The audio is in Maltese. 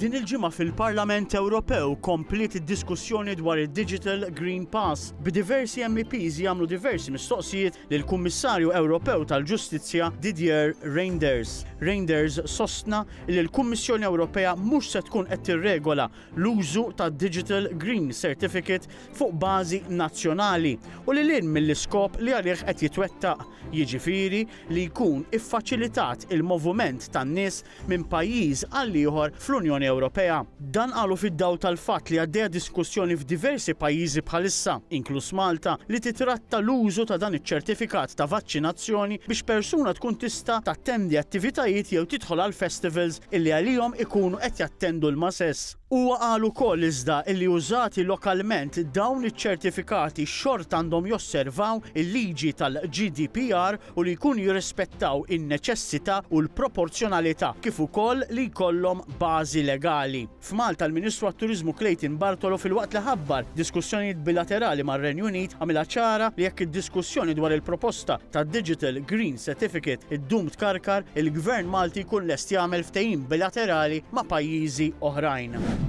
Din il-ġimgħa fil-Parlament Ewropew kompliet id-diskussjoni dwar id-Digital Green Pass bi diversi MEPs jagħmlu diversi mistoqsijiet lil Kummissarju Ewropew tal-Ġustizzja Didier Reynders. Reynders sostna li l-Kummissjoni Ewropea mhux se tkun qed tirregola l-użu tad-Digital Green Certificate fuq bażi nazzjonali u lil hinn mill-iskop li għalih qed jitwettaq jiġifieri li jkun iffaċilitat il-movument tan-nies minn pajjiż għal ieħor fl-Unjoni Ewropea. Dan qalu fid-dawl tal-fatt li għaddejja diskussjoni f'diversi pajjiżi bħalissa, inkluż Malta, li titratta l-użu ta' dan iċ-ċertifikat ta' vaċċinazzjoni biex persuna tkun tista' tattendi attivitajiet jew tidħol għal festivals illi għalihom ikunu qed jattendu l-masess. Huwa qal ukoll iżda li użati lokalment dawn iċ-ċertifikati xorta għandhom josservaw il-liġi tal-GDPR u li jkunu jirrispettaw in-neċessità u l-proporzjonalità kif ukoll li jkollhom bażi legali. F'Malta l-Ministru għat-Turiżmu Clayton Bartolo filwaqt li ħabbar diskussjonijiet bilaterali mar-Renju Unit għamilha ċara li jekk id-diskussjoni dwar il-proposta tad-Digital Green Certificate iddum tkarkar, il-Gvern Malti jkun lest jagħmel ftehim bilaterali ma' pajjiżi oħrajn.